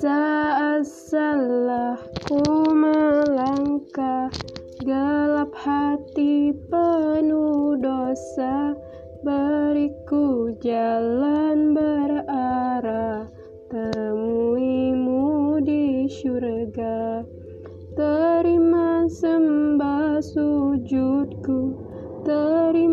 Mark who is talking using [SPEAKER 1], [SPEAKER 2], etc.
[SPEAKER 1] Saat salahku melangkah Gelap hati penuh dosa Beriku jalan berarah Temuimu di syurga. Terima sembah sujudku Terima